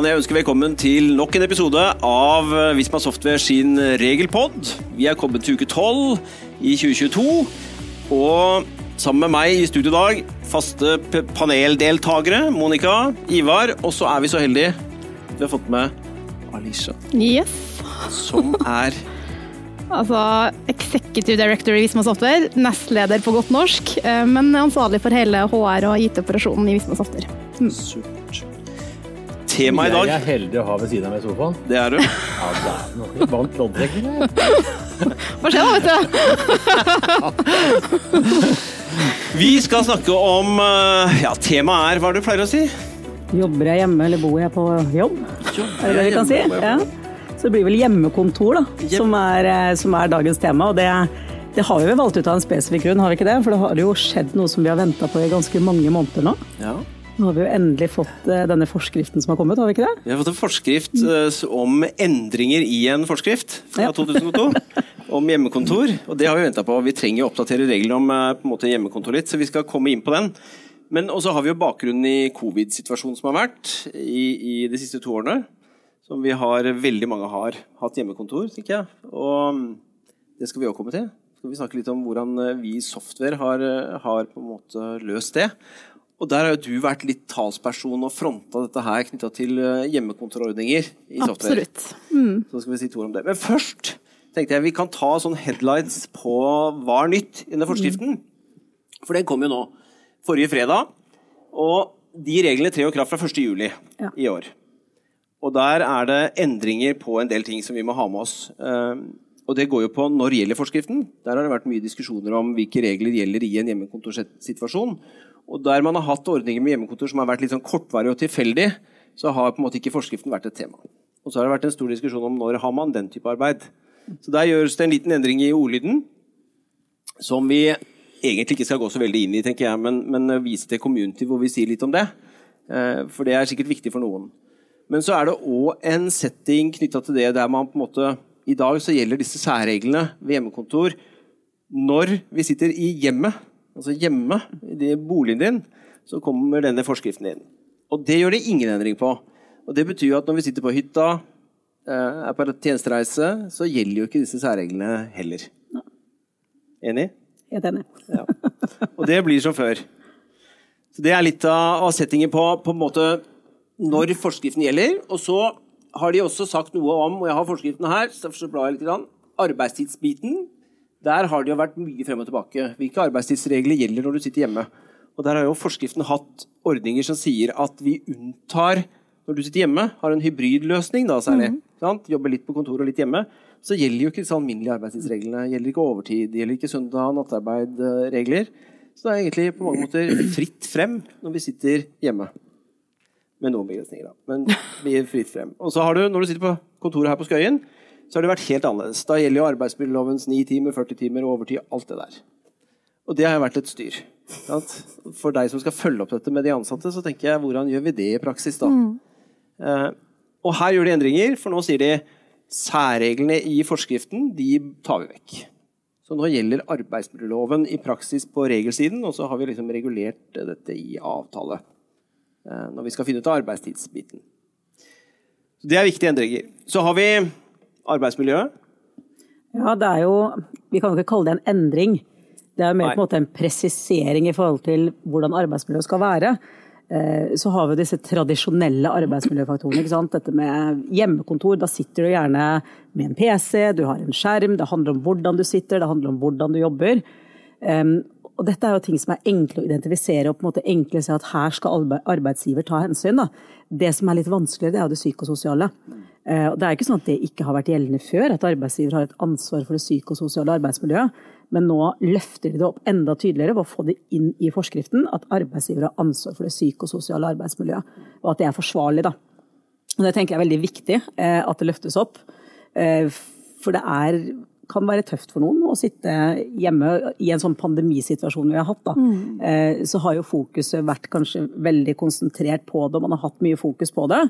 kan jeg ønske velkommen til nok en episode av Visma Software sin regelpod. Vi er kommet til uke 12 i 2022. Og sammen med meg i studio i dag, faste paneldeltakere, Monica, Ivar, og så er vi så heldige vi har fått med Alicia. Yes. Som er Altså executive director i Visma Software, nestleder på godt norsk, eh, men ansvarlig for hele HR- og IT-operasjonen i Visma Software. Mm. Supert. Tema i dag Jeg er heldig å ha ved siden av meg i sofaen. Det er du. Ja, det er noe. Vant loddtrekning, Hva skjer da, vet du? Vi skal snakke om eh, Ja, temaet er hva er det du pleier å si? Jobber jeg hjemme eller bor jeg på jobb? Er det det vi kan si? Ja. Så det blir vel hjemmekontor, da, som er, eh, som er dagens tema. Og det, det, har vi vel valgt ut av en spesifikk grunn, har vi ikke det? For det har jo skjedd noe som vi har venta på i ganske mange måneder nå. Ja. Nå har vi jo endelig fått eh, denne forskriften som har kommet, har vi ikke det? Vi har fått en forskrift uh, om endringer i en forskrift fra ja. 2002. om hjemmekontor. Og det har vi venta på. Vi trenger å oppdatere reglene om på en måte hjemmekontor litt, så vi skal komme inn på den. Men også har vi jo bakgrunnen i covid-situasjonen som har vært i, i de siste to årene som vi har, veldig mange har hatt hjemmekontor, tenker jeg. Og mm, det skal vi òg komme til. Så skal vi snakke litt om hvordan eh, vi i software har, eh, har, på en måte løst det. Og der har jo du vært litt talsperson og fronta dette her knytta til hjemmekontrollordninger i software. Absolutt. Mm. Så skal vi si to ord om det. Men først tenkte jeg vi kan ta sånn headlines på hva er nytt i denne forskriften. Mm. For den kom jo nå forrige fredag. Og de reglene trer jo kraft fra 1.7 ja. i år. Og der er det endringer på en del ting som vi må ha med oss. Ehm, og det går jo på når gjelder forskriften. Der har det vært mye diskusjoner om hvilke regler gjelder i en hjemmekontorsituasjon. Og der man har hatt ordninger med hjemmekontor som har vært litt sånn kortvarig og tilfeldig, så har på en måte ikke forskriften vært et tema. Og så har det vært en stor diskusjon om når har man den type arbeid. Så der gjøres det en liten endring i ordlyden, som vi egentlig ikke skal gå så veldig inn i, tenker jeg, men, men vise til community hvor vi sier litt om det. Eh, for det er sikkert viktig for noen. Men så er det òg en setting knytta til det der man på en måte I dag så gjelder disse særreglene ved hjemmekontor når vi sitter i hjemmet, altså hjemme i boligen din, så kommer denne forskriften inn. Og det gjør det ingen endring på. Og det betyr jo at når vi sitter på hytta, eh, er på tjenestereise, så gjelder jo ikke disse særreglene heller. Enig? Helt enig. Ja. Og det blir som før. Så Det er litt av settingen på, på en måte når forskriften gjelder. Og så har de også sagt noe om, og jeg har forskriften her, så blar jeg litt, arbeidstidsbiten. Der har det jo vært mye frem og tilbake. Hvilke arbeidstidsregler gjelder når du sitter hjemme? Og Der har jo forskriften hatt ordninger som sier at vi unntar når du sitter hjemme, har en hybridløsning da særlig, mm. jobber litt på kontor og litt hjemme, så gjelder jo ikke disse alminnelige arbeidstidsreglene. Gjelder ikke overtid, gjelder ikke søndag- nattarbeidregler. Så det er egentlig på mange måter fritt frem når vi sitter hjemme. Med noen begrensninger, da. Men blir fritt frem. Og så har du, når du sitter på kontoret her på Skøyen, så har det vært helt annerledes. Da gjelder jo arbeidsmiljølovens 9 timer, 40 timer, og overtid, alt det der. Og det har vært et styr. Sant? For deg som skal følge opp dette med de ansatte, så tenker jeg hvordan gjør vi det i praksis, da? Mm. Eh, og her gjør de endringer, for nå sier de særreglene i forskriften de tar vi vekk. Så nå gjelder arbeidsmiljøloven i praksis på regelsiden, og så har vi liksom regulert dette i avtale. Eh, når vi skal finne ut av arbeidstidsbiten. Det er viktige endringer. Så har vi arbeidsmiljøet. Ja, det er jo Vi kan jo ikke kalle det en endring. Det er jo mer på en måte en presisering i forhold til hvordan arbeidsmiljøet skal være. Eh, så har vi disse tradisjonelle arbeidsmiljøfaktorene. ikke sant? Dette med hjemmekontor. Da sitter du gjerne med en PC, du har en skjerm. Det handler om hvordan du sitter, det handler om hvordan du jobber. Og dette er jo ting som er enkle å identifisere og på en måte enkle å se at her skal arbeidsgiver ta hensyn. Da. Det som er litt vanskeligere, det er jo det psykososiale. Og det er ikke sånn at det ikke har vært gjeldende før, at arbeidsgiver har et ansvar for det psykososiale arbeidsmiljøet. Men nå løfter de det opp enda tydeligere ved å få det inn i forskriften at arbeidsgiver har ansvar for det psykososiale arbeidsmiljøet. Og at det er forsvarlig. Da. Og det tenker jeg er veldig viktig eh, at det løftes opp. Eh, for det er kan være tøft for noen å sitte hjemme i en sånn pandemisituasjon vi har hatt. Da. Mm. Eh, så har jo fokuset vært kanskje veldig konsentrert på det, og man har hatt mye fokus på det.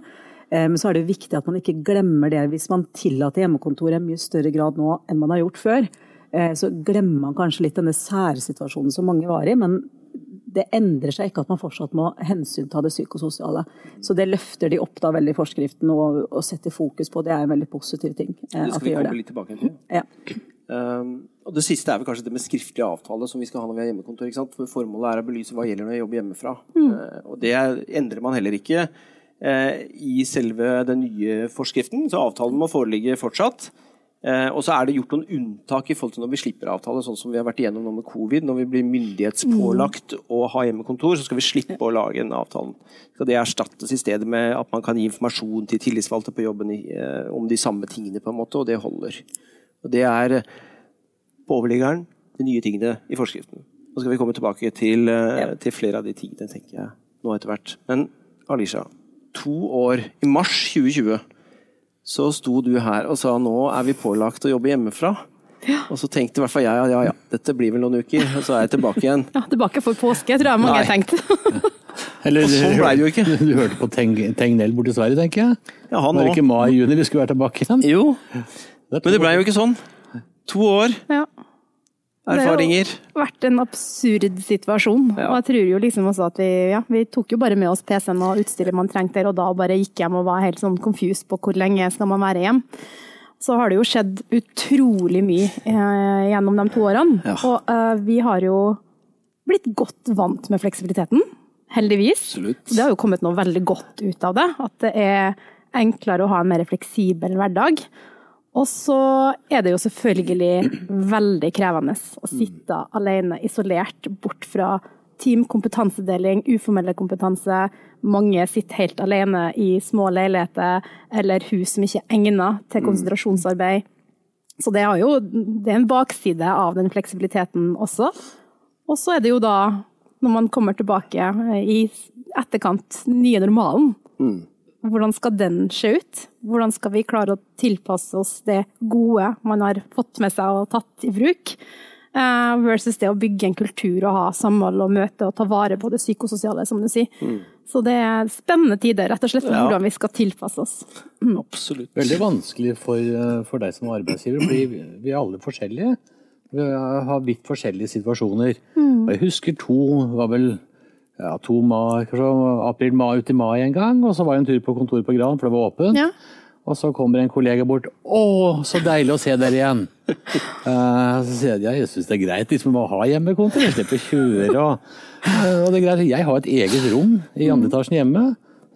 Eh, men så er det viktig at man ikke glemmer det hvis man tillater hjemmekontor i mye større grad nå enn man har gjort før. Eh, så glemmer man kanskje litt denne særsituasjonen som mange var i. Men det endrer seg ikke at man fortsatt må hensynta det psykososiale. Så det løfter de opp da veldig i forskriften og, og setter fokus på. Det er en veldig positiv ting. eh, Det skal vi komme det. litt tilbake til. Ja. Um, og Det siste er vel kanskje det med skriftlig avtale som vi skal ha når vi har hjemmekontor. ikke sant? For Formålet er å belyse hva gjelder når jeg jobber hjemmefra. Eh, og Det endrer man heller ikke uh, i selve den nye forskriften, så avtalen må foreligge fortsatt. Eh, og så er det gjort noen unntak i forhold til når vi slipper avtale, sånn som vi har vært igjennom nå med covid. Når vi blir myndighetspålagt å ha hjemmekontor, så skal vi slippe å lage en avtale. Skal det erstattes i stedet med at man kan gi informasjon til tillitsvalgte på jobben i, eh, om de samme tingene, på en måte, og det holder. Og det er eh, på overliggeren de nye tingene i forskriften. Nå skal vi komme tilbake til, eh, til flere av de tingene, tenker jeg, nå etter hvert. Men Alisha, to år I mars 2020 så sto du her og sa nå er vi pålagt å jobbe hjemmefra. Ja. Og så tenkte i hvert fall jeg ja, ja, ja, dette blir vel noen uker, og så er jeg tilbake igjen. Ja, tilbake for påske, tror jeg mange Nei. har tenkt. Eller, Og sånn ble det jo ikke. Du, du hørte på Teng, Tegnell i Sverige, tenker jeg? Ja, han Var det ikke mai-juni vi skulle være tilbake igjen? Jo, Det men det blei jo ikke sånn. To år, Ja. Erfaringer. Det har jo vært en absurd situasjon. Ja. Og jeg tror jo liksom også at vi, ja, vi tok jo bare med oss PC-en og utstyret man trengte der, og da bare gikk hjem og var helt sånn confused på hvor lenge skal man være hjem. Så har det jo skjedd utrolig mye eh, gjennom de to årene. Ja. Og eh, vi har jo blitt godt vant med fleksibiliteten, heldigvis. Absolutt. Så det har jo kommet noe veldig godt ut av det. At det er enklere å ha en mer fleksibel hverdag. Og så er det jo selvfølgelig veldig krevende å sitte alene, isolert, bort fra team, kompetansedeling, uformelle kompetanse. Mange sitter helt alene i små leiligheter eller hus som ikke er egnet til konsentrasjonsarbeid. Så det, er jo, det er en bakside av den fleksibiliteten også. Og så er det jo da, når man kommer tilbake i etterkant, nye normalen. Hvordan skal den se ut? Hvordan skal vi klare å tilpasse oss det gode man har fått med seg og tatt i bruk? eh, Versus det å bygge en kultur og ha samhold og møte og ta vare på det psykososiale, som du sier. Så det er spennende tider, rett og slett, for Ja. hvordan vi skal tilpasse oss. Absolutt. Veldig vanskelig for, eh, for deg som arbeidsgiver, fordi vi- vi er alle forskjellige. Vi har vidt forskjellige situasjoner. Mm. Og jeg husker to, var vel ja, to mai, kanskje april-mai ut i mai en gang, og så var jeg en tur på kontoret på Gran, for det var åpent. Ja. Og så kommer en kollega bort. 'Å, så deilig å se dere igjen'. Uh, så sier jeg ja, jeg syns det er greit liksom, å ha hjemmekontor. Jeg slipper å kjøre. Og, uh, og det er greit. Jeg har et eget rom i andre etasjen hjemme.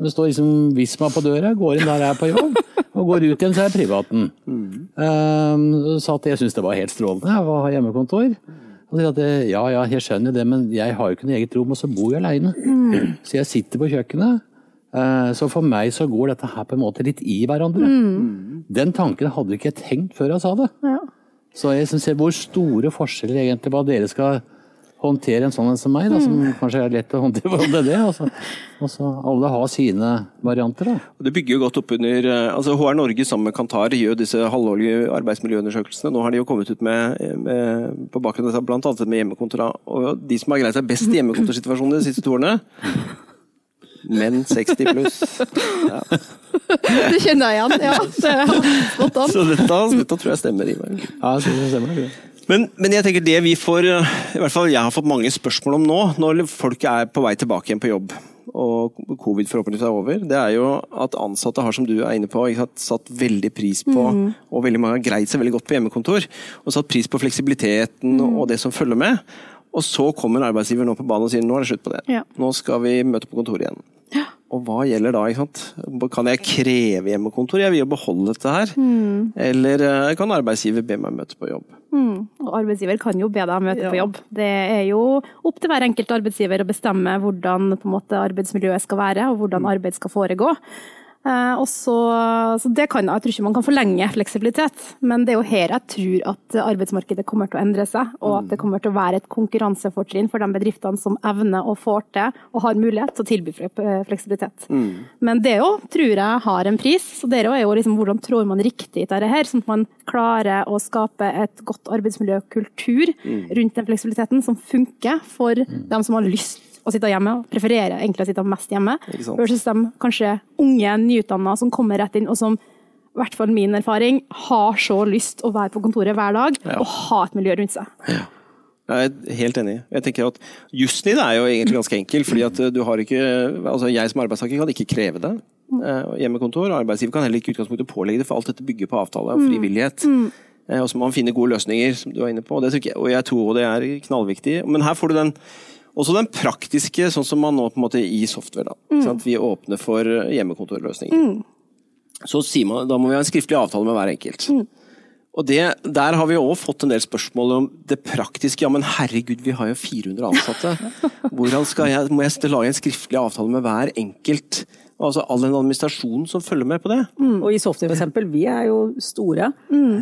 Det står liksom Visma på døra, går inn der jeg er på jobb, og går ut igjen så er jeg privaten. Um, så at jeg syns det var helt strålende å ha hjemmekontor. Og de eh, ja, ja, jeg skjønner det, men jeg har jo ikke noe eget rom, og så bor jeg aleine. Så jeg sitter på kjøkkenet. Eh, Så for meg så går dette her på en måte litt i hverandre. Den tanken hadde ikke jeg tenkt før jeg sa det. Ja. Så jeg syns hvor store forskjeller egentlig hva dere skal håndtere en sånn en som meg, da, som kanskje er lett å håndtere det. Og så, og så alle har sine varianter. da. Det bygger jo godt opp under eh, altså HR Norge sammen med Kantar gjør disse halvårlige arbeidsmiljøundersøkelsene. Nå har de jo kommet ut med, med på bakgrunn av annet med hjemmekontor. Og de som har greid seg best i hjemmekontorsituasjonen de siste to årene Menn 60 pluss. Ja. Det kjenner jeg igjen. Ja, det er spot on. Så dette, dette tror jeg stemmer i meg. Ja, synes det stemmer det. Men, men jeg tenker det vi får, i hvert fall jeg har fått mange spørsmål om nå, når folk er på vei tilbake igjen på jobb, og covid forhåpentligvis er over, det er jo at ansatte har, som du er inne på, sant, satt veldig pris på, og veldig mange har greid seg veldig godt på hjemmekontor, og satt pris på fleksibiliteten og det som følger med. Og så kommer arbeidsgiver nå på banen og sier nå er det slutt på det. Ja. Nå skal vi møte på kontoret igjen. Og hva gjelder da? ikke sant? Kan jeg kreve hjemmekontor? Jeg vil jo beholde dette her. Eller eh, kan arbeidsgiver be meg møte på jobb? Mm. Og arbeidsgiver kan jo be deg møte på jobb. Det er jo opp til hver enkelt arbeidsgiver å bestemme hvordan måte, arbeidsmiljøet skal være, og hvordan arbeid skal foregå. Eh, og så, så det kan, Jeg tror ikke man kan forlenge fleksibilitet, men det er jo her jeg tror at arbeidsmarkedet kommer til å endre seg, og at det kommer til å være et konkurransefortrinn for de bedriftene som evner og får til og har mulighet til å tilby fleksibilitet. fleksibilitet. Men det òg tror jeg har en pris. så det er jo liksom hvordan trår man riktig i dette her, sånn at man klarer å skape et godt arbeidsmiljøkultur rundt den fleksibiliteten som funker for dem som har lyst å sitte hjemme, og prefererer egentlig å sitte mest hjemme, versus de kanskje unge, nyutdanna som kommer rett inn, og som i hvert fall min erfaring, har så lyst å være på kontoret hver dag Ja. og ha et miljø rundt seg. Jeg er helt enig. Jeg tenker at Jussen i det er jo egentlig ganske enkel. fordi at du har ikke, altså Jeg som arbeidstaker kan ikke kreve det. Hjemmekontor Hjemmekontor. Arbeidsgiver kan heller ikke utgangspunktet pålegge det, for alt dette bygger på avtale og frivillighet. Eh, Og så må man finne gode løsninger, som du var inne på. Og, det jeg, og jeg tror det er knallviktig. Men her får du den også den praktiske, sånn som man nå på en måte i software. da. Mm. Sant? Vi åpner for hjemmekontorløsninger. Så sier man, da må vi ha en skriftlig avtale med hver enkelt. Mm. Og det, Der har vi òg fått en del spørsmål om det praktiske. Ja, men herregud, vi har jo 400 ansatte. Hvordan skal jeg, Må jeg lage en skriftlig avtale med hver enkelt? Altså All den administrasjonen som følger med på det. Og i Software for eksempel, vi er jo store.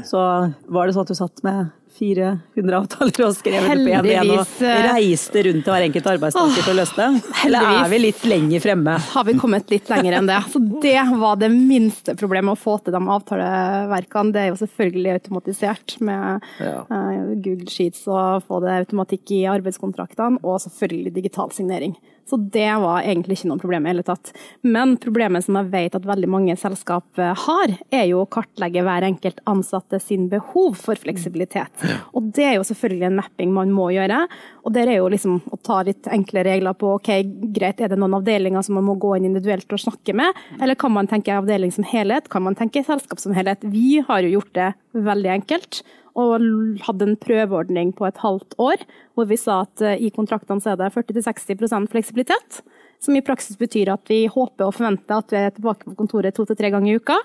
Så var det sånn at du satt med 400 avtaler og skrev det på en igjen og reiste rundt til hver enkelt arbeidstaker for å løse det? Eller er vi litt lenger fremme? har vi kommet litt lenger enn det. Så det var det minste problemet å få til de avtaleverkene. Det er jo selvfølgelig automatisert med Ja. eh, Google Sheets og få det automatikk i arbeidskontraktene, og selvfølgelig digital signering. Så det var egentlig ikke noe problem i hele tatt. Men problemet som jeg vet at veldig mange selskap eh, har, er jo å kartlegge hver enkelt ansatte sin behov for fleksibilitet. Og det er jo selvfølgelig en mapping man må gjøre. Og der er jo liksom å ta litt enkle regler på ok, greit, er det noen avdelinger som man må gå inn individuelt og snakke med, eller kan man tenke avdeling som helhet, kan man tenke selskap som helhet? Vi har jo gjort det veldig enkelt og hadde en prøveordning på et halvt år, hvor vi sa at eh, i kontraktene så er det 40-60% fleksibilitet. Som i praksis betyr at vi håper og forventer at vi er tilbake på kontoret to til tre ganger i uka.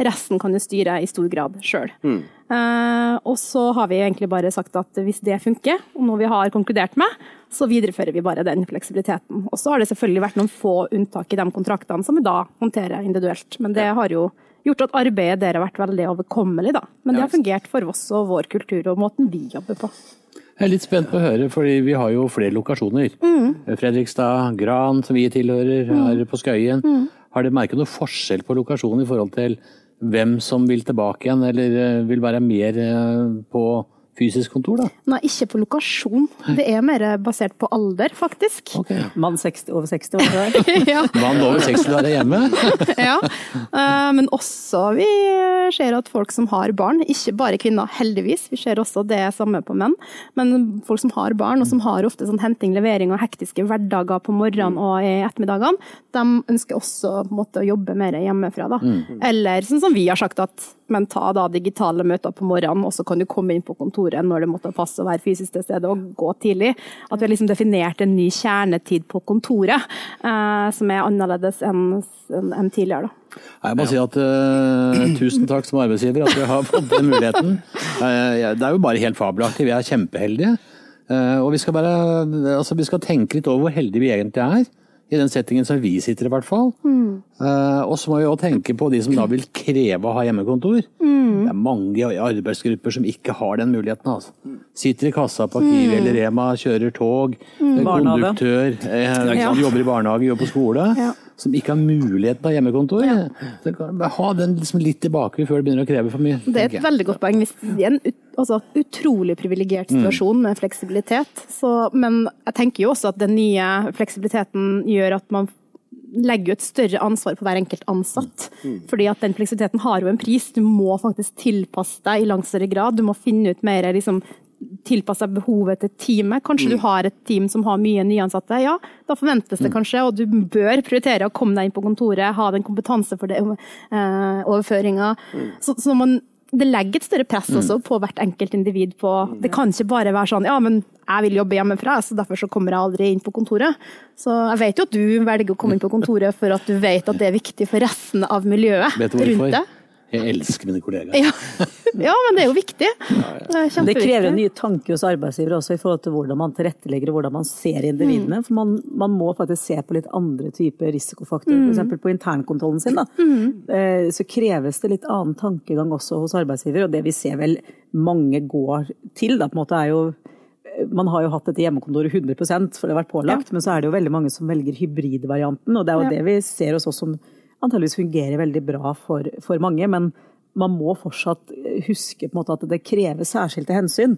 Resten kan du styre i stor grad sjøl. Eh, og så har vi egentlig bare sagt at hvis det funker, og noe vi har konkludert med, så viderefører vi bare den fleksibiliteten. Og så har det selvfølgelig vært noen få unntak i de kontraktene som vi da håndterer individuelt. Men det har jo gjort at arbeidet der har vært veldig overkommelig, da. Men det har fungert for oss og vår kultur og måten vi jobber på. Jeg er litt spent på å høre, fordi vi har jo flere lokasjoner. Fredrikstad, Gran, som vi tilhører, her på Skøyen. Har dere merket noe forskjell på lokasjonen i forhold til hvem som vil tilbake igjen, eller eh, vil være mer eh, på fysisk kontor, da? Nei, ikke på lokasjon. Det er mer basert på alder, faktisk. Okay. Mann 60, over 60, år? ja. Mann over 60 er være hjemme? ja. Eh, Men også vi ser at folk som har barn, ikke bare kvinner, heldigvis, vi ser også det samme på menn, men folk som har barn, og som har ofte sånn henting, levering og hektiske hverdager på morgenen og i ettermiddagene, de ønsker også på en måte, å jobbe mer hjemmefra. Da. Eller sånn som vi har sagt at men ta da digitale møter på morgenen, og så kan du komme inn på kontoret når det måtte passe å være fysisk til stede og gå tidlig. At vi har liksom definert en ny kjernetid på kontoret, eh, som er annerledes enn en tidligere. Da. Jeg må si at uh, tusen takk som arbeidsgiver at vi har fått den muligheten. Det er jo bare helt fabelaktig. Vi er kjempeheldige. Uh, og vi skal, bare, altså, vi skal tenke litt over hvor heldige vi egentlig er. I den settingen som vi sitter i hvert fall. Eh, og så må vi også tenke på de som da vil kreve å ha hjemmekontor. Det er mange arbeidsgrupper som ikke har den muligheten. Altså. Sitter i kassa på Kiwi eller Rema, kjører tog, mm. konduktør, eh, Ja. jobber i barnehage, jobber på skole. Ja. Som ikke har muligheten på hjemmekontor. Så kan ha den liksom litt tilbake før det begynner å kreve for mye. Det er et veldig godt poeng. Hvis det er en ut, altså, utrolig privilegert situasjon med fleksibilitet. Så, men jeg tenker jo også at den nye fleksibiliteten gjør at man legger jo et større ansvar på hver enkelt ansatt. Fordi at den fleksibiliteten har jo en pris. Du må faktisk tilpasse deg i langt større grad. Du må finne ut mer liksom, tilpasse behovet til teamet. Kanskje du har et team som har mye nyansatte. Ja, da forventes det kanskje, og du bør prioritere å komme deg inn på kontoret, ha den kompetanse for det, eh, overføringa. Så, så man, det legger et større press også på hvert enkelt individ på Det kan ikke bare være sånn ja, men jeg vil jobbe hjemmefra, så derfor så kommer jeg aldri inn på kontoret. Så jeg vet jo at du velger å komme inn på kontoret for at du vet at det er viktig for resten av miljøet rundt hvorfor? Jeg elsker mine kollegaer. Ja. ja, men det er jo viktig. Det ja. Det krever nye tanker hos arbeidsgivere også i forhold til hvordan man tilrettelegger og hvordan man ser individene. For man, man må faktisk se på litt andre typer risikofaktorer. F.eks. på internkontrollen sin. Da. Eh, Så kreves det litt annen tankegang også hos arbeidsgiver, og det vi ser vel mange går til, da, på en måte er jo man har jo hatt dette hjemmekontoret 100% for det har vært pålagt, men så er det jo veldig mange som velger hybridvarianten. Og det er jo Ja. det vi ser hos oss som antageligvis fungerer veldig bra for, for mange. Men man må fortsatt huske på en måte at det krever særskilte hensyn.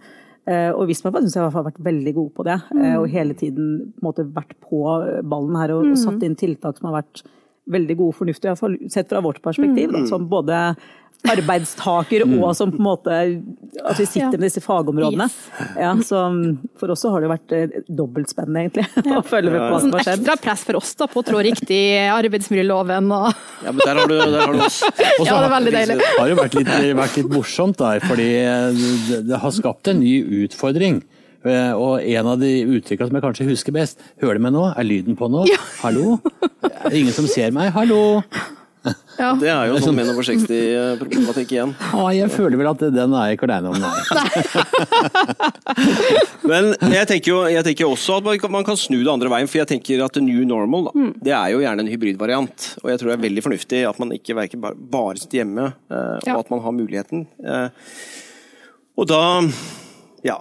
Og Og Visma syns jeg har vært veldig god på det. mm. Og hele tiden på måte vært på ballen her og, og satt inn tiltak som har vært veldig gode fornuft, fornuftige, i hvert fall sett fra vårt perspektiv. Da, som både arbeidstaker og som på en måte At vi sitter Ja. med disse fagområdene. Yes. Ja, så for oss så har det vært dobbeltspennende, dobbelt spennende, egentlig, å følge med på hva som Sånn har skjedd. ekstra press for oss da, på å trå riktig arbeidsmiljøloven og Ja, men der har du, der har du oss. Og Ja, det er veldig deilig. har det vært litt, vært litt morsomt, der, fordi det, det har skapt en ny utfordring. Eh, Og en av de uttrykkene som jeg kanskje husker best, hører du meg nå? Er lyden på nå? Ja. Hallo? Er det ingen som ser meg? Hallo? ja. Det er jo sånn menn over 60-problematikk igjen. Ja, jeg føler vel at den er jeg ikke aleine om. Nei. Men jeg tenker jo jeg tenker også at man kan, man kan snu det andre veien, for jeg tenker at the new normal da, det er jo gjerne en hybridvariant. Og jeg tror det er veldig fornuftig at man ikke verker bare, bare sitter hjemme, eh, og at man har muligheten. Eh, og da ja.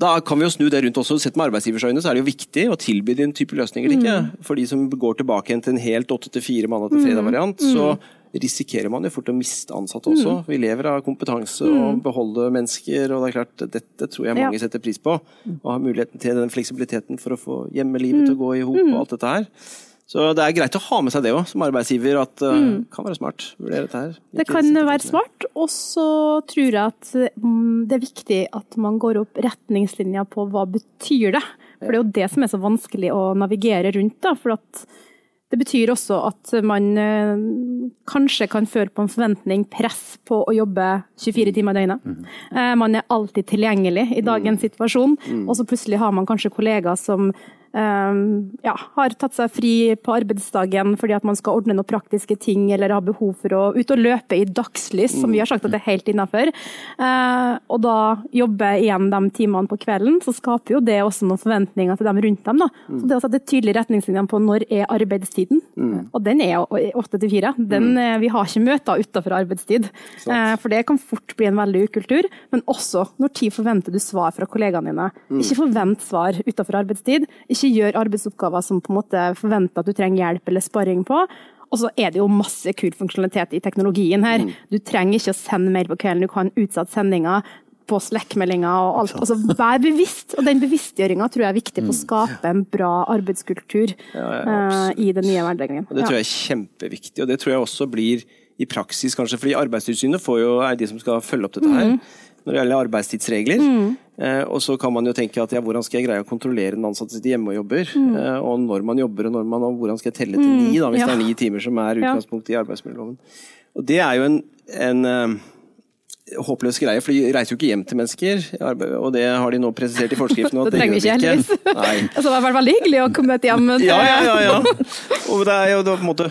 Da kan vi jo snu det rundt også. Sett med arbeidsgivers øyne så er det jo viktig å tilby den type løsninger. Ikke? For de som går tilbake til en helt åtte til fire mandag til fredag-variant, så risikerer man jo fort å miste ansatte også. Vi lever av kompetanse og beholde mennesker, og det er klart, dette tror jeg mange Ja. setter pris på. Å ha muligheten til den fleksibiliteten for å få hjemmelivet til å gå i hop og alt dette her. Så det er greit å ha med seg det òg, som arbeidsgiver, at det kan være smart. Vurdere dette her. Det kan være smart, og så tror jeg at mm, det er viktig at man går opp retningslinjer på hva betyr det. For det er jo det som er så vanskelig å navigere rundt. Da, for at det betyr også at man eh, kanskje kan føre på en forventning, press på å jobbe 24 timer i døgnet. Eh, man er alltid tilgjengelig i dagens situasjon, og så plutselig har man kanskje kollegaer som eh, ja, har tatt seg fri på arbeidsdagen fordi at man skal ordne noen praktiske ting, eller har behov for å ut og løpe i dagslys, som vi har sagt at det er helt innafor. Eh, og da jobbe igjen de timene på kvelden, så skaper jo det også noen forventninger til dem rundt dem. Da. Så det å sette tydelige retningslinjer på når er arbeidstiden, og den er jo åtte til fire. Den, eh, Vi har ikke møter utenfor arbeidstid, eh, for det kan fort bli en veldig ukultur. Men også når tid forventer du svar fra kollegaene dine. Ikke forvent svar utenfor arbeidstid. Ikke gjør arbeidsoppgaver som på en måte forventer at du trenger hjelp eller sparring på. Og så er det jo masse kul funksjonalitet i teknologien her. Du trenger ikke å sende mail på kvelden, du kan utsette sendinger på Slack-meldinger og alt. Altså, vær bevisst, og den bevisstgjøringa tror jeg er viktig for å skape en bra arbeidskultur eh, i den nye hverdagen. Det tror jeg er kjempeviktig, og det tror jeg også blir i praksis, kanskje. Fordi Arbeidstilsynet er de som skal følge opp dette her. Når det gjelder arbeidstidsregler. Eh, og så kan man jo tenke at ja, hvordan skal jeg greie å kontrollere den ansatte sitt hjemme og jobber? Eh, og når man jobber, og, når man, og hvordan skal jeg telle til ni, da, hvis Ja. det er ni timer som er utgangspunktet i arbeidsmiljøloven. Og det er jo en, en eh, håpløs greie, for de reiser jo ikke hjem til mennesker. Og det har de nå presisert i forskriften. Det trenger vi ikke, heldigvis. Altså, det var veldig hyggelig å komme hjem til Ja, ja, ja. ja. Og det er jo da på en måte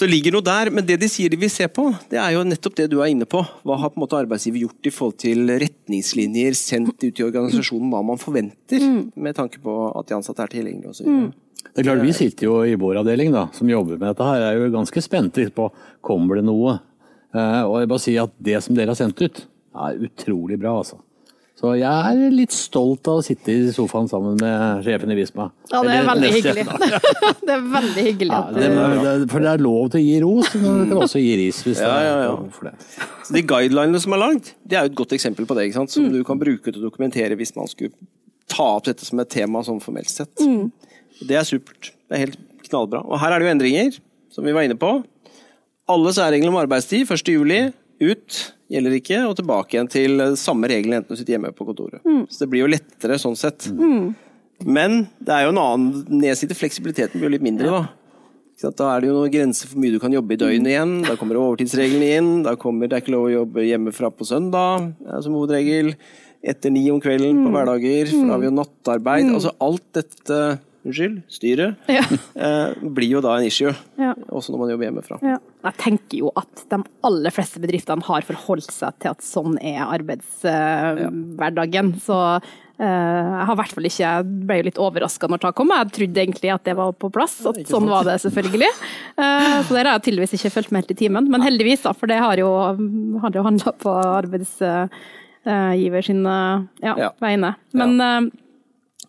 så ligger noe der, men det de sier de vil se på, det er jo nettopp det du er inne på. Hva har på en måte arbeidsgiver gjort i forhold til retningslinjer sendt ut i organisasjonen, hva man forventer, med tanke på at de ansatte er tilgjengelige osv. Mm. Det er klart, Vi sitter jo i vår avdeling da, som jobber med dette her, er jo ganske spente på kommer det noe. Eh, og jeg bare sier at det som dere har sendt ut, er utrolig bra. altså. Så jeg er litt stolt av å sitte i sofaen sammen med sjefen i Visma. Ja, det er veldig hyggelig. det er veldig hyggelig Ja, det, du det, for det er lov til å gi ros, men det kan også gi ris hvis Ja, det ja, er ja. det. Så De guidelinene som er lagd, det er jo et godt eksempel på det, ikke sant? som du kan bruke til å dokumentere hvis man skulle ta opp dette som et tema sånn formelt sett. Det er supert. Det er helt knallbra. Og her er det jo endringer, som vi var inne på. Alle særregler om arbeidstid 1. juli ut gjelder ikke, og tilbake igjen til samme reglene enten du sitter hjemme på kontoret. Så det blir jo lettere sånn sett. Men det er jo en annen nedside. Fleksibiliteten blir jo litt mindre, da. Da er det jo noen grenser for hvor mye du kan jobbe i døgnet igjen. Da kommer overtidsreglene inn. Da kommer det er ikke lov å jobbe hjemmefra på søndag, eh, som hovedregel. Etter ni om kvelden på hverdager. For da har vi jo nattarbeid. Altså alt dette Unnskyld, styret. Ja. Eh, blir jo da en issue. Ja. Også når man jobber hjemmefra. Ja. Jeg tenker jo at de aller fleste bedriftene har forholdt seg til at sånn er arbeidshverdagen. Så eh, jeg har hvert fall ikke Jeg ble jo litt overraska når det kom. Jeg trodde egentlig at det var på plass, at sånn var det selvfølgelig. Eh, så der har jeg tydeligvis ikke fulgt med helt i timen. Men heldigvis, da, for det har jo, har jo handla på arbeidsgiver sin eh, ja, Ja. vegne. Men eh,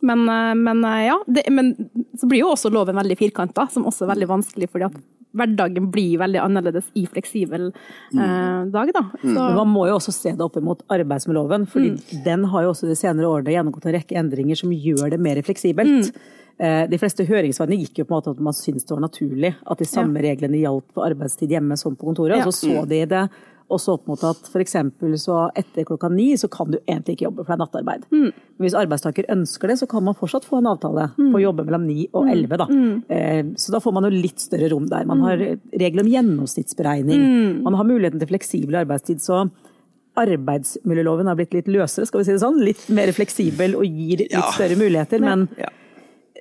men, eh, men eh, ja, det, men så blir jo også loven veldig firkanta, som også er veldig vanskelig, fordi at hverdagen blir veldig annerledes i fleksibel eh, dag. Da. Så, Men man må jo også se det opp mot arbeidsmiljøloven, fordi Mm. den har jo også de senere årene gjennomgått en rekke endringer som gjør det mer fleksibelt. Mm. Eh, De fleste høringssvarene gikk jo på en måte at man syntes det var naturlig at de samme reglene gjaldt på arbeidstid hjemme som på kontoret. Ja. Og så så de det Også opp mot at f.eks. så etter klokka ni så kan du egentlig ikke jobbe, for det er nattarbeid. Men hvis arbeidstaker ønsker det, så kan man fortsatt få en avtale på å jobbe mellom ni og elleve. Da. Eh, Så da får man jo litt større rom der. Man har regler om gjennomsnittsberegning. Man har muligheten til fleksibel arbeidstid. så Arbeidsmiljøloven har blitt litt løsere, skal vi si det sånn. Litt mer fleksibel og gir litt Ja. større muligheter. Men Ja.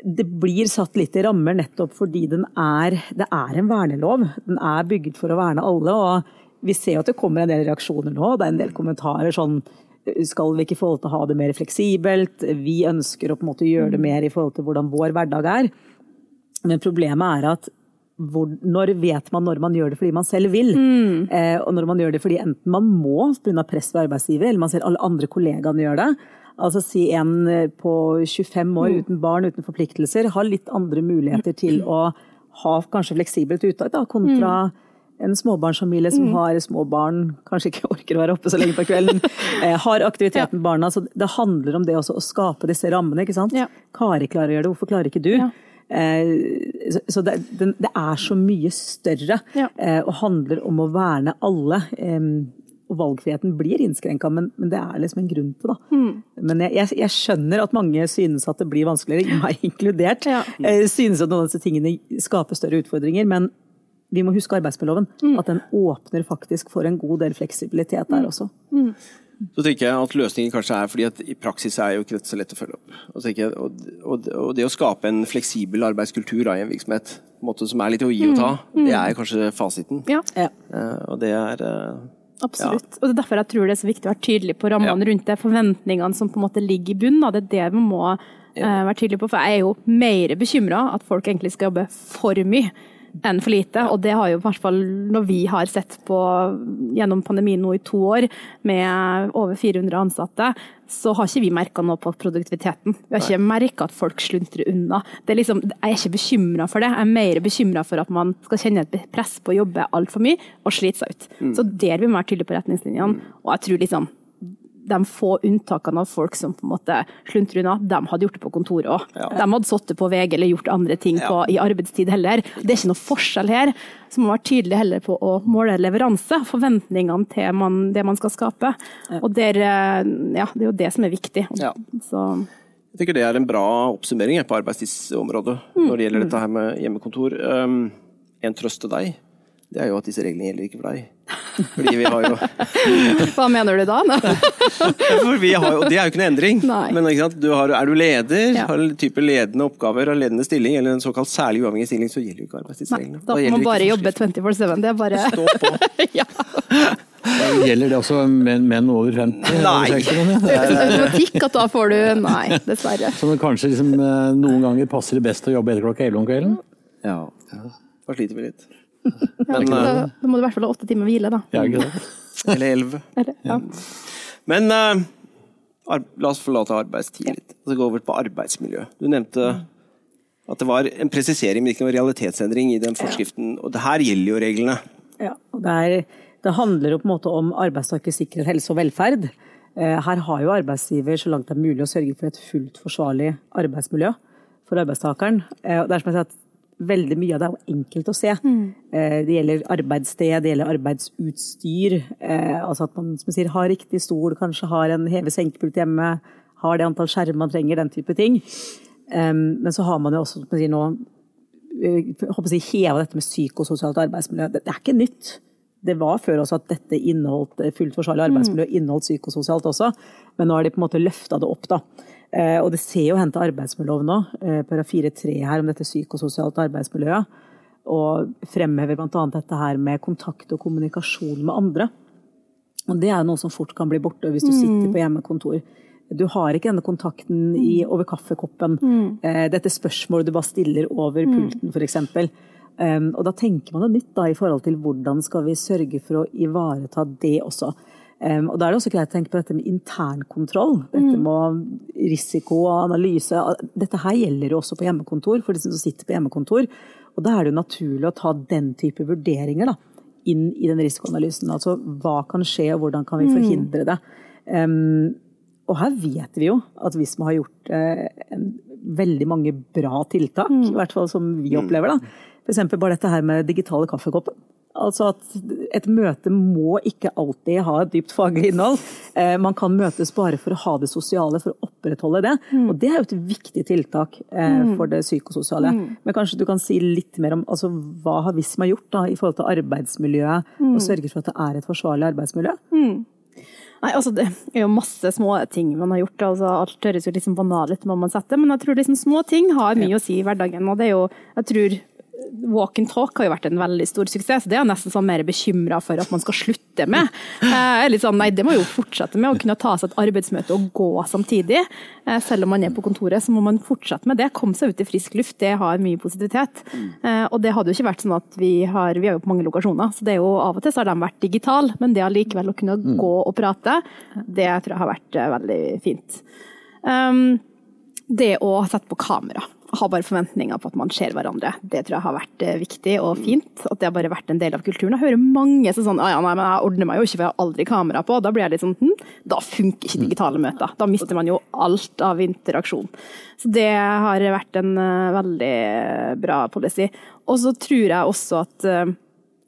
det blir satt litt i rammer nettopp fordi den er, det er en vernelov. Den er bygget for å verne alle. og Vi ser jo at det kommer en del reaksjoner nå. Det er en del kommentarer sånn skal vi ikke få til å ha det mer fleksibelt? Vi ønsker å på en måte gjøre det mer i forhold til hvordan vår hverdag er. Men problemet er at hvor, når vet man når man gjør det fordi man selv vil? Eh, og når man gjør det fordi enten man må pga. press fra arbeidsgiver, eller man ser alle andre kollegaene gjøre det. Altså si en eh, på 25 år uten barn, uten forpliktelser, har litt andre muligheter til å ha kanskje fleksibelt uttak, da, kontra en småbarnsfamilie som har små barn, kanskje ikke orker å være oppe så lenge på kvelden, eh, har aktiviteten barna. Så det handler om det også, å skape disse rammene. ikke sant? Ja. Kari klarer å gjøre det, hvorfor klarer ikke du? Ja. Eh, så- det, det er så mye større Ja. eh, og handler om å verne alle. Og valgfriheten blir innskrenka, men, men det er liksom en grunn til det. Mm. Men jeg, jeg, jeg skjønner at mange synes at det blir vanskeligere, meg inkludert. Ja. Synes at noen av disse tingene skaper større utfordringer. Men vi må huske arbeidsmiljøloven. Mm. At den åpner faktisk for en god del fleksibilitet der også. Så tenker jeg at løsningen kanskje er fordi at i praksis er jo ikke dette så lett å følge opp. Og, jeg, og, og, og det å skape en fleksibel arbeidskultur da, i en virksomhet, på en måte som er litt å gi og ta, det er kanskje fasiten. Ja, Ja. Eh, og det er Absolutt. absolutt. Og det er derfor jeg tror det er så viktig å være tydelig på rammene Ja. rundt det, forventningene som på en måte ligger i bunnen. Det er det vi må eh, være tydelige på. For jeg er jo mer bekymra at folk egentlig skal jobbe for mye enn for lite. Og det har jo i hvert fall når vi har sett på gjennom pandemien nå i to år med over 400 ansatte, så har ikke vi merka noe på produktiviteten. Vi har ikke merka at folk sluntrer unna. Det er liksom, jeg er ikke bekymra for det, jeg er mer bekymra for at man skal kjenne et press på å jobbe altfor mye og slite seg ut. Så der vil vi være tydelige på retningslinjene. Og jeg tror liksom de få unntakene av folk som på en måte sluntrer unna, de hadde gjort det på kontoret òg. De hadde sittet på VG eller gjort andre ting på, i arbeidstid heller. Det er ikke noe forskjell her. Så må man være tydelig heller på å måle leveranse, forventningene til man, det man skal skape. Og der, eh, ja, det er jo det som er viktig. Ja. Så, Jeg tenker det er en bra oppsummering på arbeidstidsområdet når det gjelder dette her med hjemmekontor. Um, en trøst til deg, det er jo at disse reglene gjelder ikke for deg. Fordi vi har jo hva mener du da? For vi har jo, det er jo ikke noe endring. Nei. Men ikke sant? Du har, er du leder, Ja. har en type ledende oppgaver, har ledende stilling, eller en såkalt særlig uavhengig stilling, så gjelder jo ikke arbeidstidsreglene. da må man bare jobbe 24-7. Det er bare Stå på. ja. Gjelder det også menn, menn over 50? Nei. over 60, kan? Automatikk at da får du Nei, dessverre. Som kanskje liksom, eh, noen ganger passer det best å jobbe etter klokka 11 om kvelden? Ja. Da sliter vi litt. Ja, da, eh, da må du i hvert fall ha åtte timer hvile, da. Ja, ikke det? Eller elleve. Ja. Men uh, la oss forlate arbeidstid litt, og så gå over på arbeidsmiljø. Du nevnte at det var en presisering, men ikke noen realitetsendring i den forskriften. Og det her gjelder jo reglene. Ja, og det, er, det handler jo på en måte om arbeidstakers sikkerhet, helse og velferd. Eh, Her har jo arbeidsgiver så langt det er mulig å sørge for et fullt forsvarlig arbeidsmiljø for arbeidstakeren. Det er som jeg sier at Veldig mye av det er jo enkelt å se. Mm. Det gjelder arbeidssted, det gjelder arbeidsutstyr. eh, Altså at man som sier, har riktig stol, kanskje har en heve-senkepult hjemme, har det antall skjermer man trenger, den type ting. Eh, Men så har man jo også som sier, nå jeg håper jeg, heva dette med psykososialt arbeidsmiljø. Det, det er ikke nytt. Det var før også at dette inneholdt fullt forsvarlig arbeidsmiljø, inneholdt psykososialt også, men nå har de på en måte løfta det opp. da. Eh, og det ser jo hen til arbeidsmiljøloven nå, eh, paragraf 4-3 her om dette psykososialt arbeidsmiljøet. Og fremhever bl.a. dette her med kontakt og kommunikasjon med andre. Og det er noe som fort kan bli borte hvis du sitter på hjemmekontor. Du har ikke denne kontakten i, over kaffekoppen. Eh, dette spørsmålet du bare stiller over pulten, f.eks. Um, og da tenker man jo nytt da, i forhold til hvordan skal vi sørge for å ivareta det også. Um, og da er det også greit å tenke på dette med internkontroll. Dette med risiko og analyse. Dette her gjelder jo også på hjemmekontor, for de som sitter på hjemmekontor. Og da er det jo naturlig å ta den type vurderinger da, inn i den risikoanalysen. Altså hva kan skje, og hvordan kan vi forhindre det. Um, og her vet vi jo at hvis man har gjort uh, en, veldig mange bra tiltak, i hvert fall som vi opplever, da. F.eks. bare dette her med digitale kaffekopper. Altså at et møte må ikke alltid ha et dypt faglig innhold. Eh, man kan møtes bare for å ha det sosiale, for å opprettholde det. Og det er jo et viktig tiltak eh, for det psykososiale. Men kanskje du kan si litt mer om altså, hva har Visma gjort da, i forhold til arbeidsmiljøet, og sørge for at det er et forsvarlig arbeidsmiljø? Nei, altså Det er jo masse små ting man har gjort. altså Alt høres jo liksom banalt ut, men jeg tror liksom små ting har mye å si i hverdagen. og det er jo, jeg tror Walk and talk har jo vært en veldig stor suksess, det er jeg nesten sånn mer bekymra for at man skal slutte med. Eh, litt sånn, nei, Det må jo fortsette med, å kunne ta seg et arbeidsmøte og gå samtidig. Eh, selv om man er på kontoret, så må man fortsette med det. Komme seg ut i frisk luft, det har mye positivitet. Eh, og det hadde jo ikke vært sånn at vi har Vi er jo på mange lokasjoner, så det er jo av og til så har de vært digitale, men det allikevel å kunne gå og prate, det tror jeg har vært eh, veldig fint. Um, det å sette på kamera. Ha bare forventninger på at man ser hverandre. Det tror jeg har vært eh, viktig og fint. At det har bare vært en del av kulturen. Jeg hører mange som sånn ja, nei, men jeg ordner meg jo ikke, for jeg har aldri kamera på. Da blir jeg litt sånn hm, da funker ikke digitale møter. Da mister man jo alt av interaksjon. Så det har vært en uh, veldig bra policy. Og så tror jeg også at uh,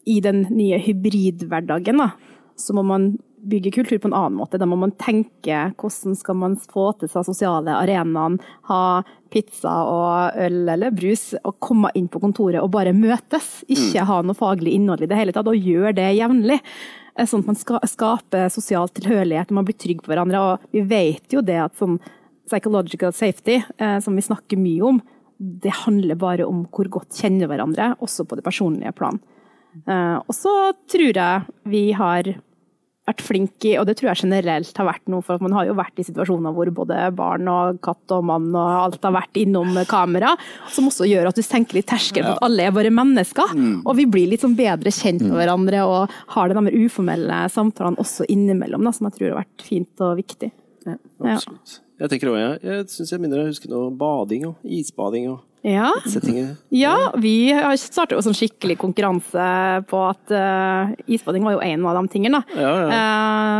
i den nye hybridhverdagen, da, så må man bygge kultur på en annen måte. Da må man tenke hvordan skal man få til seg sosiale arenaen, ha pizza og øl eller brus, og komme inn på kontoret og bare møtes. Ikke ha noe faglig innhold i det hele tatt, og gjøre det jevnlig. Sånn at man ska, skaper sosial tilhørighet man blir trygg på hverandre. Og vi vet jo det at sånn psychological safety, eh, som vi snakker mye om, det handler bare om hvor godt kjenner hverandre, også på det personlige plan. Eh, og så tror jeg vi har vært flinke i, og det tror jeg generelt har vært noe, for at man har jo vært i situasjoner hvor både barn og katt og mann og alt har vært innom kamera, som også gjør at du senker litt terskelen for at alle er bare mennesker. Og vi blir litt sånn bedre kjent med hverandre og har de mer uformelle samtalene også innimellom, da, som jeg tror har vært fint og viktig. Ja. Absolutt. Jeg tenker også, jeg, jeg syns jeg minner å huske noe bading og isbading og Ja. Ja, vi har startet jo sånn skikkelig konkurranse på at uh, isbading var jo en av de tingene. Ja, Ja,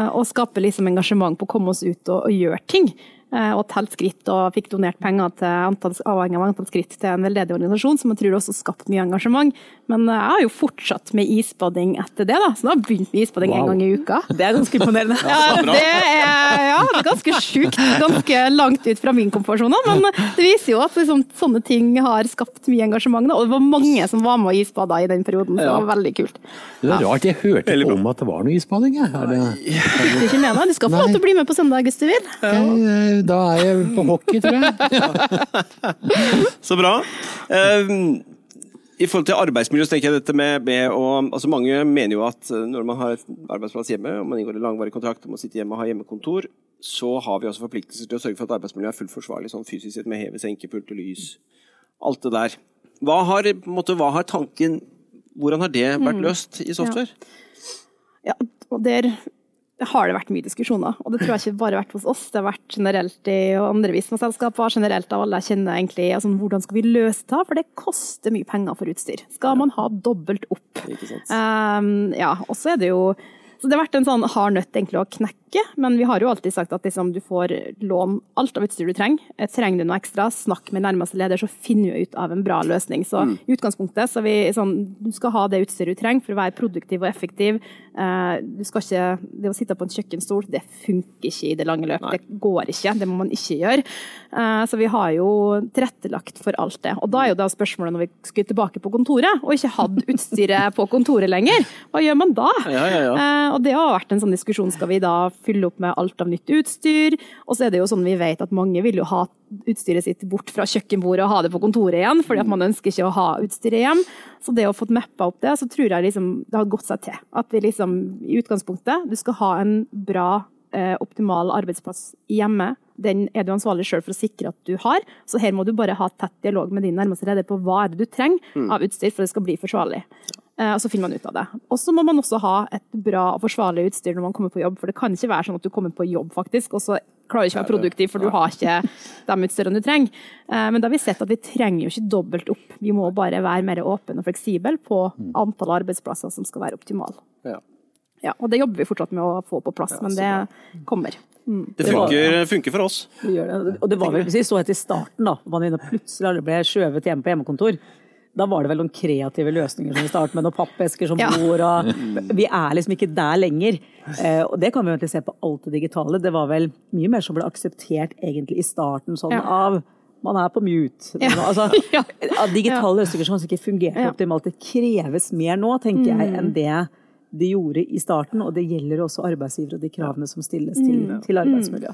Uh, og skape liksom engasjement på å komme oss ut og, og gjøre ting. Eh, og telt skritt og fikk donert penger til antall, avhengig av antall skritt til en veldedig organisasjon, som jeg tror også skapt mye engasjement. Men eh, jeg har jo fortsatt med isbading etter det, da. Så nå har jeg begynt med isbading en gang i uka. Det er ganske imponerende. Ja, det er, ja, det er ganske sjukt. Ganske langt ut fra min komfortsone. Men det viser jo at liksom, sånne ting har skapt mye engasjement. Da. Og det var mange som var med og isbada i den perioden, så det var veldig kult. Det er rart, jeg hørte ikke om at det var noe isbading. jeg. Er det, Du er ikke med deg? Du skal få lov til å bli med på søndag hvis du vil. Eh, da er jeg på hockey, tror jeg. Så bra. Eh, I forhold til arbeidsmiljø så tenker jeg dette med, med å altså Mange mener jo at eh, når man har et arbeidsplass hjemme, og man inngår en langvarig kontrakt om å sitte hjemme og ha hjemmekontor, så har vi også forpliktelser til å sørge for at arbeidsmiljøet er fullt forsvarlig sånn fysisk sett, med heve, senke, pulte, lys. Alt det der. Hva har, på måte, hva har tanken Hvordan har det vært løst i software? Ja, og der har det vært mye diskusjoner. Og det tror jeg ikke bare har vært hos oss, det har vært generelt i andre visumselskaper, generelt av alle jeg kjenner egentlig. Altså, hvordan skal vi løse det? For det koster mye penger for utstyr. Skal man ha dobbelt opp? Um, ja, og så er det jo så det har vært en sånn hard nøtt egentlig å knekke, men vi har jo alltid sagt at liksom, du får lån alt av utstyr du trenger. Eh, Trenger du noe ekstra, snakk med nærmeste leder, så finner vi ut av en bra løsning. Så i utgangspunktet så vi sånn, du skal ha det utstyret du trenger for å være produktiv og effektiv. Eh, du skal ikke, det å sitte på en kjøkkenstol, det funker ikke i det lange løp. Det går ikke, det må man ikke gjøre. Eh, så vi har jo tilrettelagt for alt det. Og da er jo da spørsmålet når vi skulle tilbake på kontoret, og ikke hadde utstyret på kontoret lenger, hva gjør man da? Ja, ja, ja. Og det har vært en sånn diskusjon, skal vi da fylle opp med alt av nytt utstyr? Og så er det jo sånn vi vet at mange vil jo ha utstyret sitt bort fra kjøkkenbordet og ha det på kontoret igjen, fordi at man ønsker ikke å ha utstyret hjem. Så det å få mappa opp det, så tror jeg liksom det har gått seg til. At vi liksom i utgangspunktet, du skal ha en bra eh, optimal arbeidsplass hjemme. Den er du ansvarlig sjøl for å sikre at du har. Så her må du bare ha tett dialog med din nærmeste leder på hva er det du trenger av utstyr for at det skal bli forsvarlig. Eh, Og så finner man ut av det. Og så må man også ha et bra og forsvarlig utstyr når man kommer på jobb, for det kan ikke være sånn at du kommer på jobb faktisk, og så klarer du ikke å være produktiv, for du har ikke de utstyrene du trenger. Eh, Men da har vi sett at vi trenger jo ikke dobbelt opp. Vi må bare være mer åpne og fleksible på antall arbeidsplasser som skal være optimale. Ja. Ja, og det jobber vi fortsatt med å få på plass, men det kommer. Det funker, funker for oss. Det gjør det. Og det var vel precis så etter starten, da. Man plutselig alle ble skjøvet hjem på hjemmekontor. Da var det vel noen kreative løsninger som vi startet med, noen pappesker som Ja. bor og Vi er liksom ikke der lenger. Eh, og det kan vi jo egentlig se på alt det digitale. Det var vel mye mer som ble akseptert egentlig i starten, sånn Ja. av man er på mute. Ja. Altså, Ja. digitale løsninger som kanskje ikke fungerte Ja. optimalt. Det kreves mer nå, tenker jeg, Mm. enn det de gjorde i starten. Og det gjelder også arbeidsgivere og de kravene som stilles til, Mm. til arbeidsmiljø.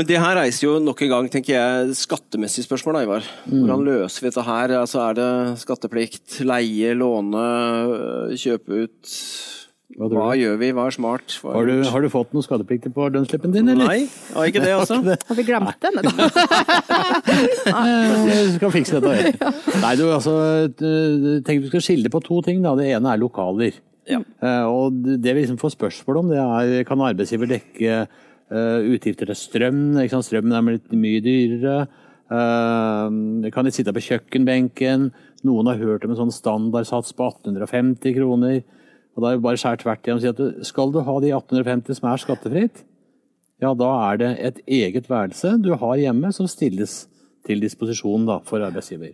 Men det her reiser jo nok en gang tenker jeg, skattemessige spørsmål, da, Ivar. Hvordan løser vi dette her? Altså, er det skatteplikt, leie, låne, øh, kjøpe ut? Hva Hva, gjør vi? Hva er smart? Hva Har du, har du fått noen skadeplikter på lønnsslippen din, eller? Nei, har ikke det også. Har vi glemt den? da? Jeg skal fikse dette. Nei, du, altså, tenk du skal skille på to ting. Da. Det ene er lokaler. Ja. Eh, Og det vi liksom får spørsmål om, det er kan arbeidsgiver dekke utgifter til strøm? Strømmen er blitt mye dyrere. Eh, Kan de sitte på kjøkkenbenken? Noen har hørt om en sånn standardsats på 1850 kroner. Og da er det bare skjært tvert igjen og si at skal du ha de 1850 som er skattefritt, ja, da er det et eget værelse du har hjemme som stilles til disposisjon da, for arbeidsgiver.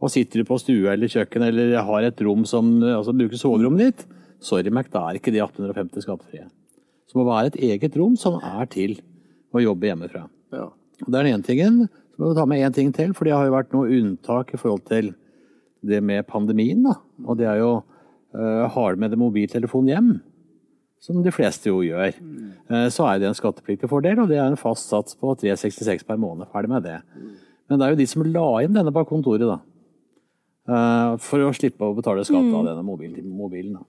Og sitter du på stue eller kjøkken eller har et rom som altså, bruker soverommet ditt, sorry Mac, da er ikke de 1850 skattefrie. Det må være et eget rom som er til å jobbe hjemmefra. Ja. Og Det er den ene tingen. Så må vi ta med én ting til, for det har jo vært noe unntak i forhold til det med pandemien. da. Og det er jo uh, har du med deg mobiltelefon hjem, som de fleste jo gjør, eh, så er det en skattepliktig fordel, og det er en fast sats på 366 per måned. Ferdig med det. Men det er jo de som la inn denne på kontoret, da. Uh, For å slippe å betale skatt av denne mobilen. mobilen da.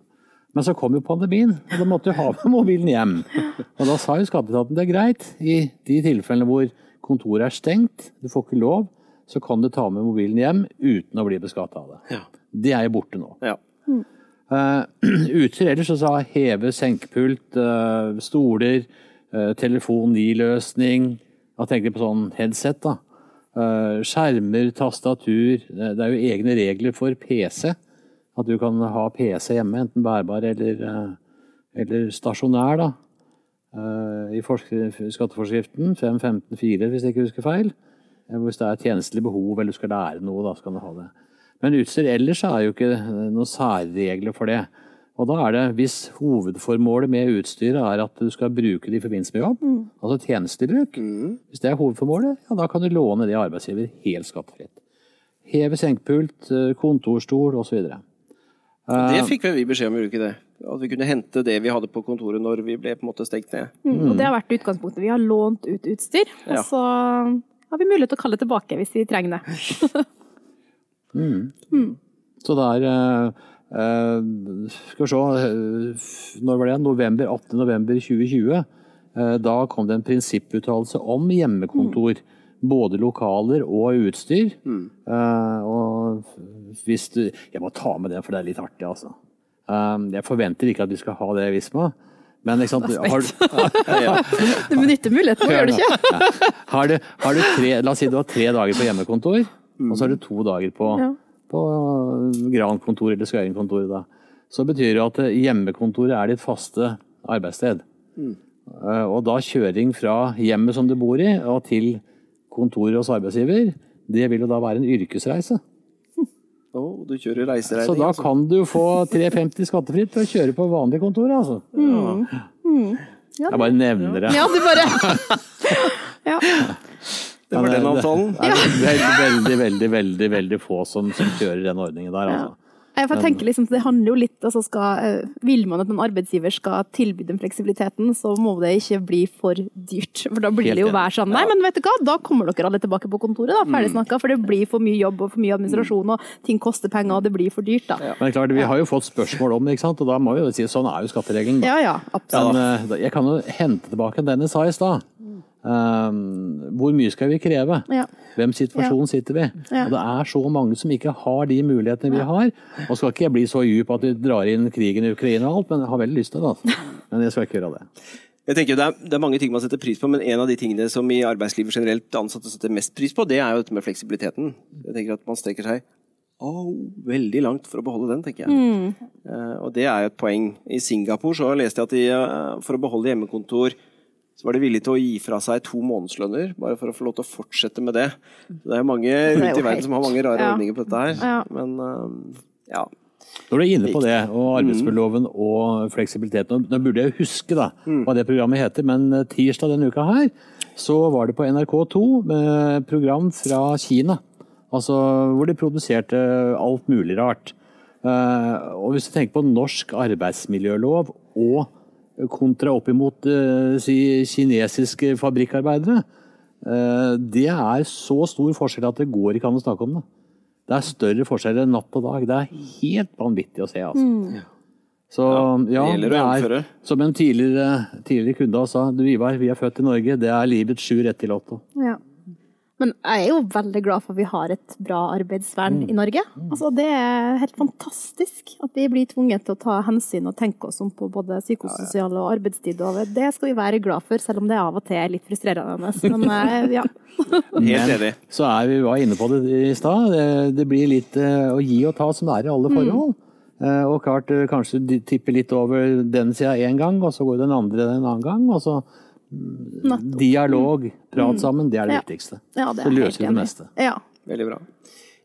Men så kom jo pandemien, og da måtte du ha med mobilen hjem. Og da sa jo skatteetaten det er greit, i de tilfellene hvor kontoret er stengt, du får ikke lov, så kan du ta med mobilen hjem uten å bli beskatta av det. Ja. Det er jo borte nå. Ja. Uh, utstyr ellers så sa heve, senkepult, uh, stoler, uh, løsning, Da tenker jeg på sånn headset, da. Uh, skjermer, tastatur. Det det er jo egne regler for PC. At du kan ha PC hjemme, enten bærbar eller, uh, eller stasjonær, da. Uh, I forsk- skatteforskriften 5.15.4, hvis jeg ikke husker feil. Eh, Hvis det er tjenestelig behov eller du skal lære noe, da skal du ha det. Men utstyr ellers er jo ikke noen særregler for det. Og da er det, hvis hovedformålet med utstyret er at du skal bruke det i forbindelse med jobb, altså tjenestelig bruk, hvis det er hovedformålet, ja da kan du låne det arbeidsgiver helt skattefritt. Heve senkepult, eh, kontorstol osv. Det fikk vi beskjed om, i uke, det? At vi kunne hente det vi hadde på kontoret når vi ble på en måte stengt ned. Mm, og det har vært utgangspunktet. Vi har lånt ut utstyr, Ja. og så har vi mulighet til å kalle det tilbake hvis vi trenger det. Så det er eh, eh, Skal vi se eh, Når var det? November, 18. november 2020. Eh, da kom det en prinsipputtalelse om hjemmekontor. Både lokaler og utstyr. Eh, og hvis du Jeg må ta med det, for det er litt artig, altså. Eh, jeg forventer ikke at du skal ha det, Visma. Men ikke sant, har, Du benytter muligheten, gjør du ikke? har, du, har du tre La oss si du har tre dager på hjemmekontor, og så har du to dager på, Ja. på Gran-kontor eller Skøyen-kontoret. da. Så betyr det at hjemmekontoret er ditt faste arbeidssted. Mm. Og da kjøring fra hjemmet som du bor i, og til kontoret hos arbeidsgiver, det vil jo da være en yrkesreise. Å, du kjører reiseregning. Så da altså. kan du få 350 skattefritt for å kjøre på vanlig kontor, altså. Jeg bare nevner det. Ja, du bare Ja. Det var den avtalen. Det er veldig, veldig, veldig, veldig, veldig få som, som kjører den ordningen der, altså. Ja, jeg tenker liksom, Det handler jo litt altså skal, eh, Vil man at en arbeidsgiver skal tilby den fleksibiliteten, så må det ikke bli for dyrt. For da blir Helt det jo hver sånn Nei, men vet du hva, da kommer dere alle tilbake på kontoret, da. Ferdig snakka. For det blir for mye jobb og for mye administrasjon, og ting koster penger, og det blir for dyrt, da. Men klart, vi har jo fått spørsmål om det, ikke sant? og da må vi jo si sånn er jo skattereglene. Ja ja, absolutt. Men eh, jeg kan jo hente tilbake den jeg sa i stad. Um, hvor mye skal vi kreve? Ja. Hvem situasjon sitter vi? Ja. Og det er så mange som ikke har de mulighetene vi har. Og skal ikke jeg bli så dyp at vi drar inn krigen i Ukraina og alt, men jeg har veldig lyst til det. Altså. Men jeg skal ikke gjøre det. Jeg tenker jo det er, det er mange ting man setter pris på, men en av de tingene som i arbeidslivet generelt ansatte setter mest pris på, det er jo dette med fleksibiliteten. Jeg tenker at man strekker seg oh, veldig langt for å beholde den, tenker jeg. Eh, og det er jo et poeng. I Singapore så leste jeg at de, uh, for å beholde hjemmekontor så var de villige til å gi fra seg to månedslønner bare for å få lov til å fortsette med det. Så det er mange rundt i verden som har mange rare Ja. ordninger på dette her. Ja. Men eh, ja. Når du er inne på det, og arbeidsmiljøloven og fleksibilitet Nå, burde jeg huske da, hva det programmet heter, men eh, tirsdag denne uka her, så var det på NRK2 med program fra Kina. Altså hvor de produserte alt mulig rart. Eh, og hvis du tenker på norsk arbeidsmiljølov og kontra opp imot eh, si, kinesiske fabrikkarbeidere, eh, det er så stor forskjell at det går ikke an å snakke om det. Det er større forskjeller enn natt og dag. Det er helt vanvittig å se, altså. Så ja, det er som en tidligere, tidligere kunde sa, du Ivar, vi er født i Norge, det er livets sju rett til lotto. Ja. Men jeg er jo veldig glad for at vi har et bra arbeidsvern i Norge. Altså, det er helt fantastisk at vi blir tvunget til å ta hensyn og tenke oss om på både psykososial og arbeidstid. Og det skal vi være glad for, selv om det av og til er litt frustrerende. Men eh, ja. Helt enig. Så er vi var inne på det i stad. Det, det blir litt eh, å gi og ta som det er i alle forhold. Mm. Og klart, kanskje du tipper litt over den sida én gang, og så går den andre en annen gang. Og så Nettopp. dialog, prat sammen, det er det Ja. viktigste. ja det er jeg løser det meste. Ja. Veldig bra.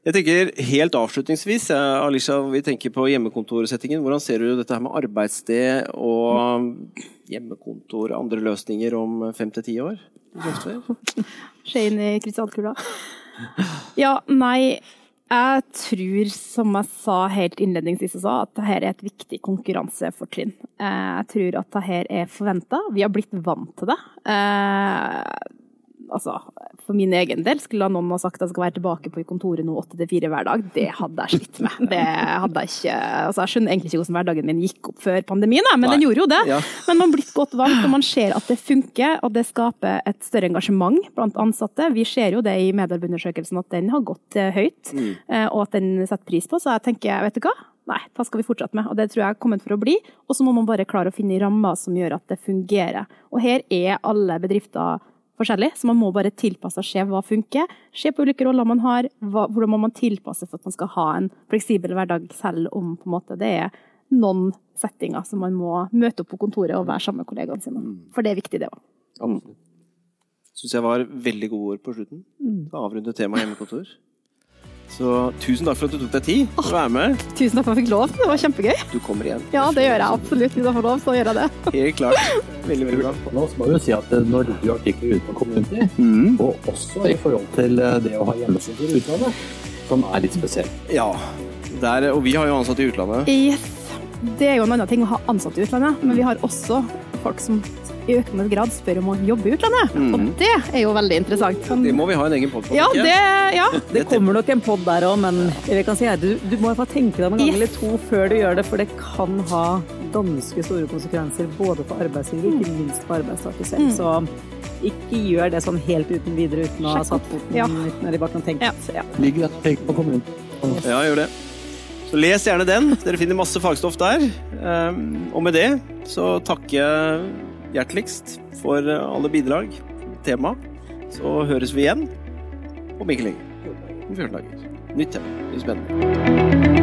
Jeg tenker helt avslutningsvis, Alisha, vi tenker på hjemmekontorsettingen. Hvordan ser du dette her med arbeidssted og hjemmekontor, andre løsninger om fem til ti år? Skje inn i krystallkula. Ja, nei. Jeg tror, som jeg sa helt innledningsvis også, at dette er et viktig konkurransefortrinn. Eh, Jeg tror at dette er forventa. Vi har blitt vant til det. Eh, altså, for min egen del, skulle noen ha sagt at jeg skal være tilbake på kontoret nå åtte til fire hver dag, det hadde jeg slitt med. Det hadde jeg ikke Altså, jeg skjønner egentlig ikke hvordan hverdagen min gikk opp før pandemien, men Nei. den gjorde jo det. Ja. Men man blir godt vant, og man ser at det funker, og det skaper et større engasjement blant ansatte. Vi ser jo det i medarbeiderundersøkelsen at den har gått eh, høyt, mm. og at den setter pris på. Så jeg tenker, vet du hva? Nei, da skal vi fortsette med. Og det tror jeg er kommet for å bli. Og så må man bare klare å finne rammer som gjør at det fungerer. Og her er alle bedrifter forskjellige, så man må bare tilpasse og se hva funker. Se på ulike roller man har, hva, hvordan må man tilpasse for at man skal ha en fleksibel hverdag, selv om på en måte det er noen settinger som man må møte opp på kontoret og være sammen med kollegaene sine. For det er viktig, det òg. Syns jeg var veldig gode ord på slutten. avrunde temaet hjemmekontor. Så tusen takk for at du tok deg tid til å være med. Tusen takk for at jeg fikk lov. Det var kjempegøy. Du kommer igjen. Ja, det gjør jeg absolutt. Hvis jeg får lov, så gjør jeg det. Helt klart. Veldig, veldig bra. Nå må vi jo si at eh, når du har artikler ute på Community, Mm. og også i forhold til eh, det å ha hjemmesider i utlandet, som er litt spesielt. Ja. Der, og vi har jo ansatte i utlandet. Yes. Det er jo en annen ting å ha ansatte i utlandet, men vi har også folk som i økende grad spør om å jobbe i utlandet. Og det er jo veldig interessant. Det må vi ha en egen podkast Ja, det, ja. Det kommer nok en pod der òg, men jeg vi kan si her, du, du må få tenke deg om en gang Yes. eller to før du gjør det, for det kan ha ganske store konsekvenser både for arbeidsgiver og ikke minst for arbeidstaker selv. Så ikke gjør det sånn helt uten videre uten å ha satt foten Ja. nedi bakken og tenkt. Ja. Ja. Ligger et pek på kommunen. Ja, gjør det. Så les gjerne den. Dere finner masse fagstoff der. Um, og med det så takker jeg hjerteligst for alle bidrag. Tema. Så høres vi igjen om ikke lenge. Om 14 dager. Nytt tema. Blir spennende.